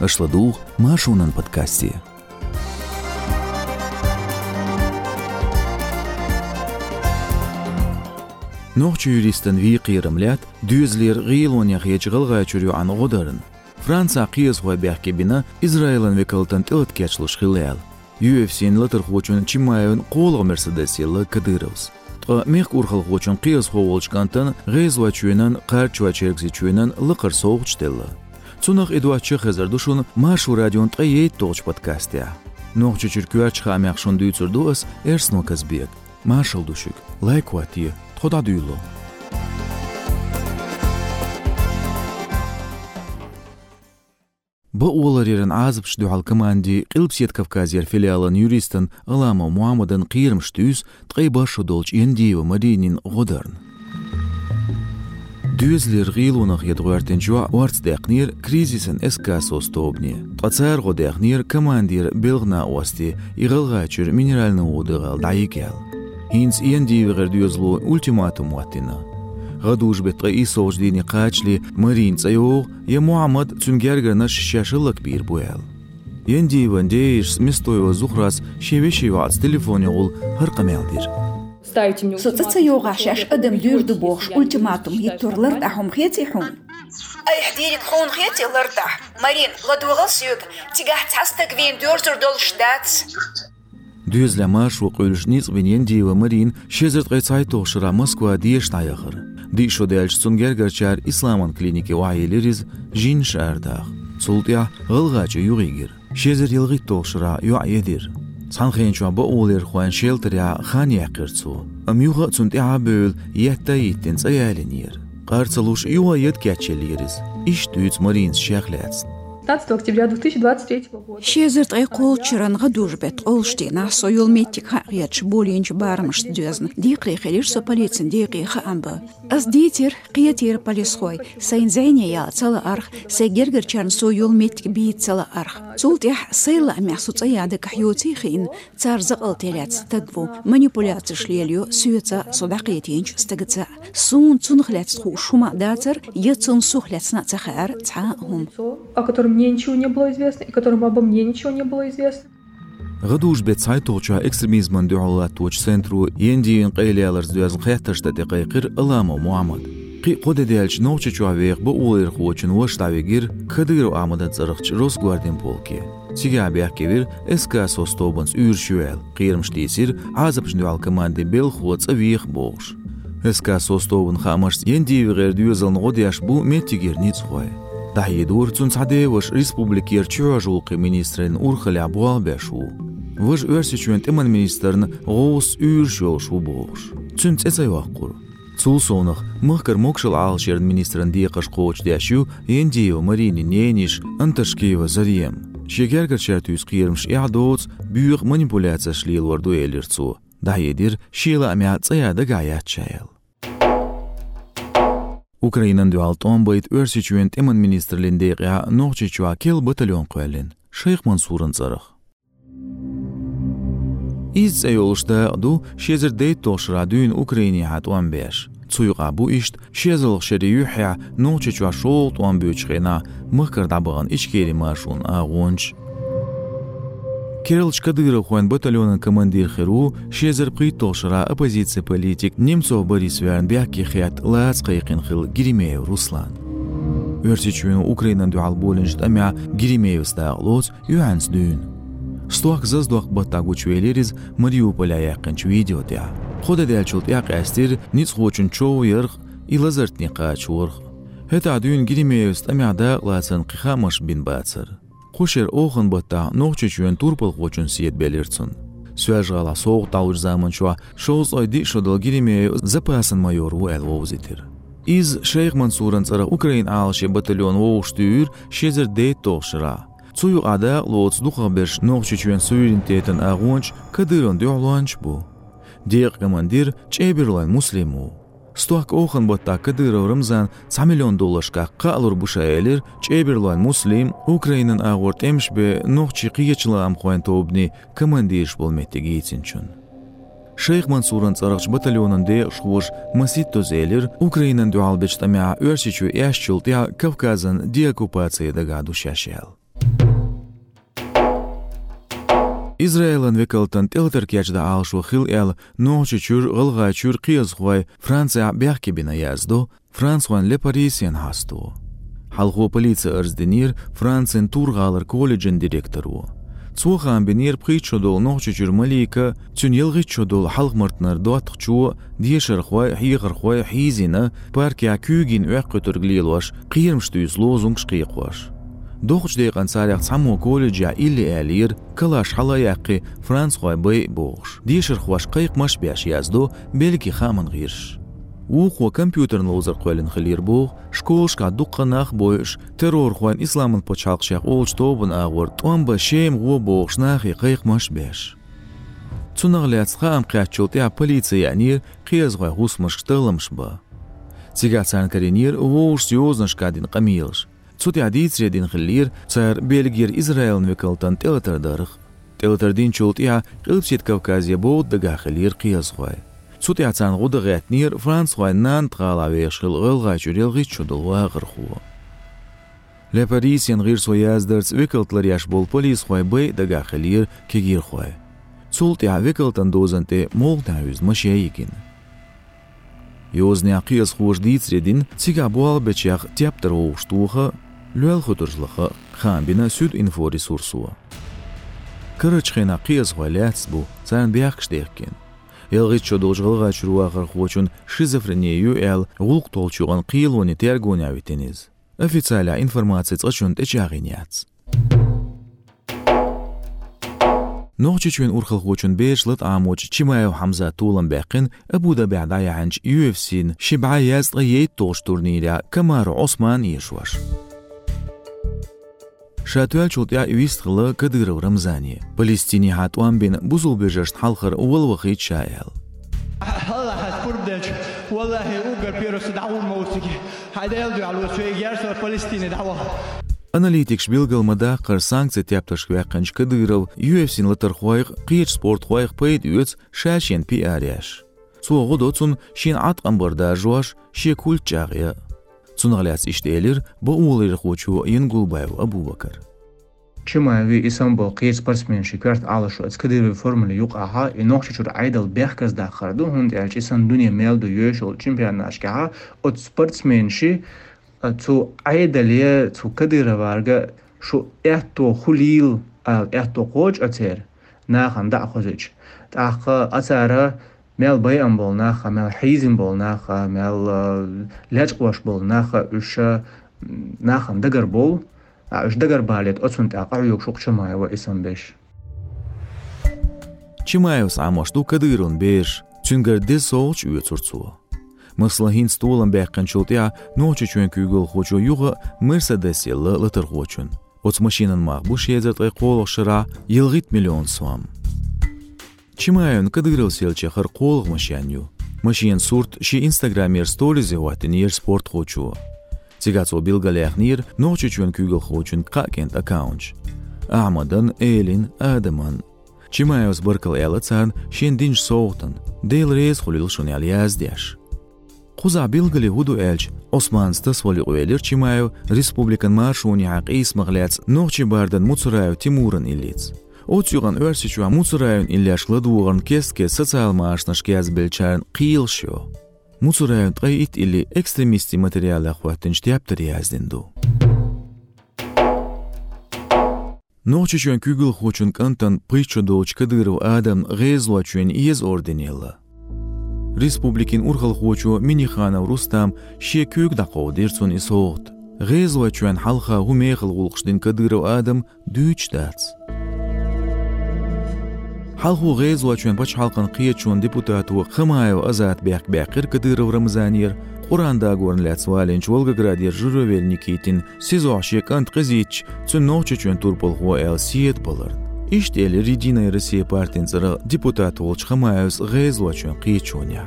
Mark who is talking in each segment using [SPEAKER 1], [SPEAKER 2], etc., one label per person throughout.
[SPEAKER 1] Ашладух Машунан подкасте. Нохчу юристен ви дүйізлер ғилоня хечғылға чүрю аны ғодарын. Франция қиыз хой бәхке бина Израилен векалтан тылт кечлыш хилел. UFC-н латыр хочун чимаевын қолғы Мерседес елі Кадыровс. Тқа мех урхал хочун қиыз ховолчкантан ғезва чуенан қарчва чергзи чуенан лықыр соғчтелі. Цунах эдуачы хезер душун машу радион тқа ейт тоғч подкастия. Нохчу чиркуач хамяхшун дүйцурдуас эрсно казбек. Машал душик. Лайк ватия. Тхода дюйло. Бу оларерин азып шдюал команди Қилпсет Кавказер филиалын юристын Алама Муаммадын қиырым штюз тқайбашу долч ендиева Маринин Ғодарн. Düzlir gilunaq yedğörtin jua orts deqnir krizisen eska sostobni. Qatsar go deqnir komandir bilgna osti минералны mineralni udigal daikel. Hins ien diver düzlu ultimatum watina. غدوش بتقي سوجديني قاتشلي مرين تسيوغ يا معمد تسنجرجر نش شاشل كبير بويل يندي ونديش مستوي зухрас شيوي شيوات تليفوني غول
[SPEAKER 2] هرقميل دير
[SPEAKER 3] соцци югъашь ашӏэдэм дыжь дыбохъш ультиматум
[SPEAKER 4] итур лыртӏахӏум хецӏихӏун Айхдирик хун хети лыртӏахӏ Марин
[SPEAKER 1] ладугъал сюг тигахьцӏхӏастак вен дёрзур долщдац Дюзлямаш уқъуйлышни цӏвинен дива Марин щезырт къецайтохъшра Москва диеш найахыр. Дишо дельчцун гергерчар Исламан клиники уайлериз жин шардах. Султия гылгачы югигер. Щезыр йылгит тохъшра юайедир. Sanxen çuaba oğlir xoan shelter ya xan yaqırçu. Amyuğa çunti abül yetta yittin çayalinir. Qarçaluş yuva yet keçeliyiz. İş düz marins şəxləsin.
[SPEAKER 2] 15 октября 2023 года.
[SPEAKER 3] Шезерт айқол чыранға дужбет олштина сойыл меттік хақиятши болинч бармыш дюзн. Диқри хелиш со полицин диқри хаамбы. Аз дитер қиятер полисхой. Сайнзайне я цала арх. Сайгергер чарн союл меттик бейт цала арх. Султих сайла мясу цаяды кахьюти хин. Цар зақыл теляц тагву. Манипуляци шлелью сюеца содақиятенч стагца. Сун цунхляц ху шума дацар. Яцун сухляц на цахар цаахум.
[SPEAKER 2] О котором мне ничего не было известно и которому обо мне ничего не было известно.
[SPEAKER 1] Гадуш бе цай точа экстремизман дуала туч центру енди ин кайлялар зуяз хаяташта дегайкир Аламо Муамад. Ки коде дейлч ноуча чуавейх бо улайр хуачин уаштавегир кадыру амада цырхч росгвардин полки. Сиге абиях кевир эска состобанс уйршуэл кирмш тесир азапшнду ал команды бел хуац авиех боуш. Эска состобан хамаш енди вигэр дюзалн годияш бу метигир ниц хуай. دحيدور تون سعدي وش ريسبوبليكير چوجولقي منيسترين اورخل عبوال بيشو وش ورسيچوين امن منيسترن غوس اورشو شو بوش تون تساي واقور Цул сонах мыхкар мокшыл алшерн министрын диқаш қоч дяшу ендио марини нениш анташкева зарием. Шегергер чертюс қиырмш иадоц бүйық манипуляция шлил варду элирцу. Дайедир шила амя цаяда гаят чаял. Украинан дуал томбайт өрсичуент эман министрлинде я нохчичуа кел батальон қуэлин. Шейх Мансурын царах. Iz eyoluşda du şezir deyt toşra düğün Ukrayni hat 15. Цуйга бу ишт шезыл шери юхя ночи чуа шол туан бючхена мыхкар дабыган ичкери Кирилл Шкадыров хуан батальонын командир хиру шезір қи толшыра оппозиция политик Немцов Борис Вернбяки хят лац қайқин хил Гиримеев Руслан. Өрсичуен Украинан дуал болинжт амя Гиримеев стағлоз юанс дүйін. Стуак заздуак баттагу чуелериз Мариуполя яқынч видео тя. Хода дялчулт яқ әстер ниц хочун чоу ярх и лазарт ниқа чурх. Хета дүйін Гиримеев амяда ласын қиқамыш бин бацыр. Қошер оғын бытта ноқчы чуен турпыл хочун сиет белерцін. Сөәжғала соғ тауыр заман чуа шоуз ойди шодыл Гиримеев запасын майору әл вовзитер. Из Шейх Мансуран цара Украин алши батальон воуштүйір шезір дейт тоқшыра. Цую ада лоц духа берш ноқчы чуен суверенитетен ағонч кадырын дюаланч бу. Деқ командир чеберлайн муслиму. Стуак охан ботта кадыров Рамзан 1 миллион долларшка қалур бушаэлер чеберлайн муслим Украинан ағорт эмшбе ноқчы қиечілам қойн тобни командирш болметті гейтсінчун. Шейх Мансуран царахч батальонын де шхуш масит тозелер Украинан дуалбеч тамя өрсичу яшчул тя Кавказан деоккупация дагаду Израилын викалтан телтер кячда алшу хил ел, ночи чур ғылға чур киез хвай Франция бях кебіна язду Француан ле Парисиян хасту. Халху полиция ырзденир Францин тургалар колледжин директору. Цуха бенер пхичо дол ночи чур малика тюнел гичо дол халх мартнар дуатхчу дешер хвай хигыр хвай хизина парки акюгин уяк көтөргілел ваш қиырмышты үзло зуңшқиық ваш дохч деғансаряқ саму колледжа илли әлир кылаш халаяққи францхой бэй боғш дишир хуашқайқ маш бяш язду белки хамын ғирш уқ ва компьютерн лозер қуэлін хилир боғ школшқа дуққа нақ бойш террор хуэн исламын почалқшақ олч тобын ағыр томба шем ғу боғш нахи қайқ маш бяш. Цунағляцқа амқиатчылтя полиция нир қиязғай ғусмыш тылымш ба Цигацан او вуш юзнышка қамилш. Цути адицре дин хиллир цар Бельгир Израилн векалтан телатардарх. Телатардин чултия қилпсит Кавказия боуд дага хиллир қиязгой. Цути ацан гуда гатнир Франц гой нан тгала вешхил гылга чурел гич чудулва гырху. Ле Парисен гир сояздерц векалтлар яш бол полис гой бей дага хиллир кегир гой. Цултия векалтан дозанте мол тавиз машейкин. Йозня қиыз хуш дицредин цига буал бечах тяптар оуштуха لوال خطرزلخه خامبina süd info resursua. Kırıç xena qiyaz g'olyats bu san biaqsh deqkin. Elg'it chodojg'ilg'a churuaqar xochun шизофрению el g'ulq tolchugan qiyilwani tergoni aviteniz. Официаля информация ц'ачун тэчагъиняц. نوچ چون اورخل خوچون بیش لط آموچ چیمایو حمزه طولن باقین ابودا بعدايا عنج يو اف سين شبعا يازد غييت توش تورنيريا كمار عثمان يشوش شاتوال چوتیا ئەویست خڵە کە دگرەوە ڕەمزانیە پلیستینی هاتوان بێن بزڵ بێژەشت هەڵخر Аналитик وەخیت شایل.
[SPEAKER 5] والله санкция بيروس دعوه موسيقي هذا يلدو على Спорт يرسل فلسطين دعوه
[SPEAKER 1] ئەنەلیتیکش بیلگەڵمەدا قەرسانکسە تیاپتەشکوێ قەنجکە دەگرە و یوFسین لە цунагляц иштелер бо улыр хочу Янгулбаев Абубакар.
[SPEAKER 6] Чимаеви Исамбул қиет спортсмен шикарт алышу ацкадыви формуле юқ аха и нохши чур айдал бехказ да харду хунд ялч исан дуния мелду юшул чемпионашкаха от спортсмен ши цу айдале цу кадыра варга шу эхто хулил эхто қоч ацер нахан да хозич таха ацара мел баян болнаха мел хизин болнаха мел лячқваш болнаха уша нахан дагар бол уш дагар балет оцун таqa юк шук чумаева исан беш
[SPEAKER 1] Чимаевс амашту кадырын беш чүнгер де соуч уе цурцу Мысла хин стулан бэккан чултя ночи чуен күйгөл хочу юга Мерседес елы лытыр хочун. Оц машинан мах бу шезерт гай қолық шыра елгит миллион суам. Чимайон кадырыл селче хыр қолық машиню. Машин сурт ши инстаграмер сторизе ватинир спорт хочу. Цигацо билгалехнир ночи чуен күйгөл хочун какент аккаунч. Ахмадан Элин Адаман. Чимайос быркал элацан шин динж соутан. Дейл рейс хулил шуни алияздяш. Қуза билгали худу элч Османста своли уэлер Чимаев республикан маршуни хақис мағляц нохчи бардан Муцураев Тимуран илиц. Отюган өрсичуа Муцураевн илляшлы дуғырн кестке социал маашнаш кез белчарн қиыл шо. Муцураевн тғай ит или экстремисти материалы хваттын штяптыр яздинду. Ночи чуен күгіл хочун кантан пычу доуч кадыров адам ғезлуа чуен иез орденелла. Республикин урхал хочу Миниханов Рустам ше күйк дақау дерцун исоғд. Ғезлуа чуен халха гумехыл гулқшдин кадыров адам дүйч дац. حلقو غيز وچون بچ حلقن قیه چون депутату خمايو ازات بيق بيقر كديرو رمزانير قران دا گورن لاتسوالين چولغا گرادير جروويل نيكيتين سيزو عشيك انت قزيتش цун ночи чун турпол хо эл сиет болар. Ишт эл Рединая Россия партиян цара депутат волч Хамаевс غيز وچون قیه چونیا.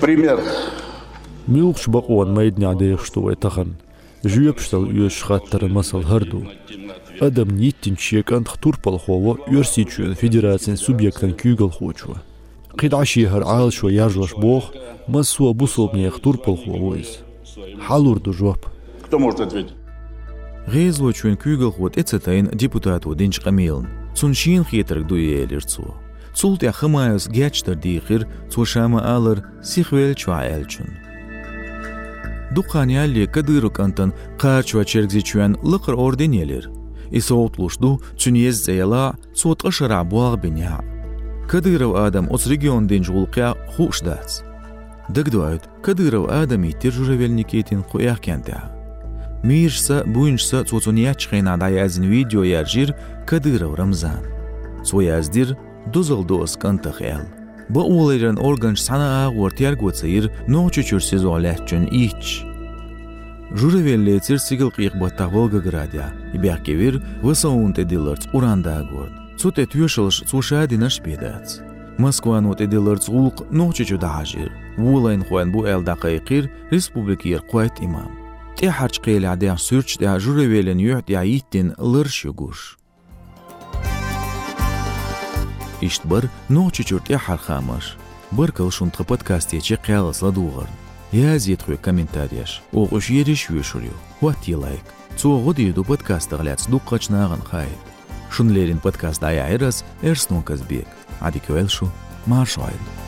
[SPEAKER 7] Пример.
[SPEAKER 8] жүйепшсал үеш хаттары мысал хырду. Адам ниттинчек антх турпалхово юрсичуен федерациен субъектен кюгал хочуа. Қидаши хар алшуа яжлаш бог, массуа бусолбнех турпалхово из. Халурду жоп.
[SPEAKER 7] Кто может ответить?
[SPEAKER 1] Гейзло чуен кюгал ход эцетайн депутату денч камелн. Цуншин хетерк дуелерцу. Цулт яхымайыз гячтар дейхир, цушама алыр, сихвел чуа элчун. Антан қарчуа чергзичуан лықыр орденелер. Исоутлушду цунез зейла цуот ышыра буаг беня. Кадыров адам оц регион ден жулқя хушдац. Дагдуайт, Кадыров адам иттер журавельникетин хуяк кента. Мирса буиншса цуцуният чхена да язин видео яржир Кадыров Рамзан. Цуяздир дузыл доос кантах эл. Ба улайран органж санаа гортяр гоцаир ночу чурсиз оляччун ич. Журавеллецер сигил қиқ баттақ волга градя. Ибяқкевир высаунте диларц уранда горд. Цуте тюшылш цушадинаш бедац. Москва нот эдиларц улқ ночу чудажир. Вулайн хуан бу эл дақайқир республикир қуайт имам. Те харч қейл адян сүрч да журавелен юхт я иттин лыр шугуш. Ишт бір ночу чурт я хархамаш. Бір кыл шунтқы подкасте че қиялыс ладуғыр. Я зетхуй комментарияш. Оғыш ереш юшурю. What you like. Цоғы дейду подкасты ғляц дуққачнағын хайд. Шунлерин подкаст ая айрас, эрснун казбек. Ади кюэлшу, машуайд.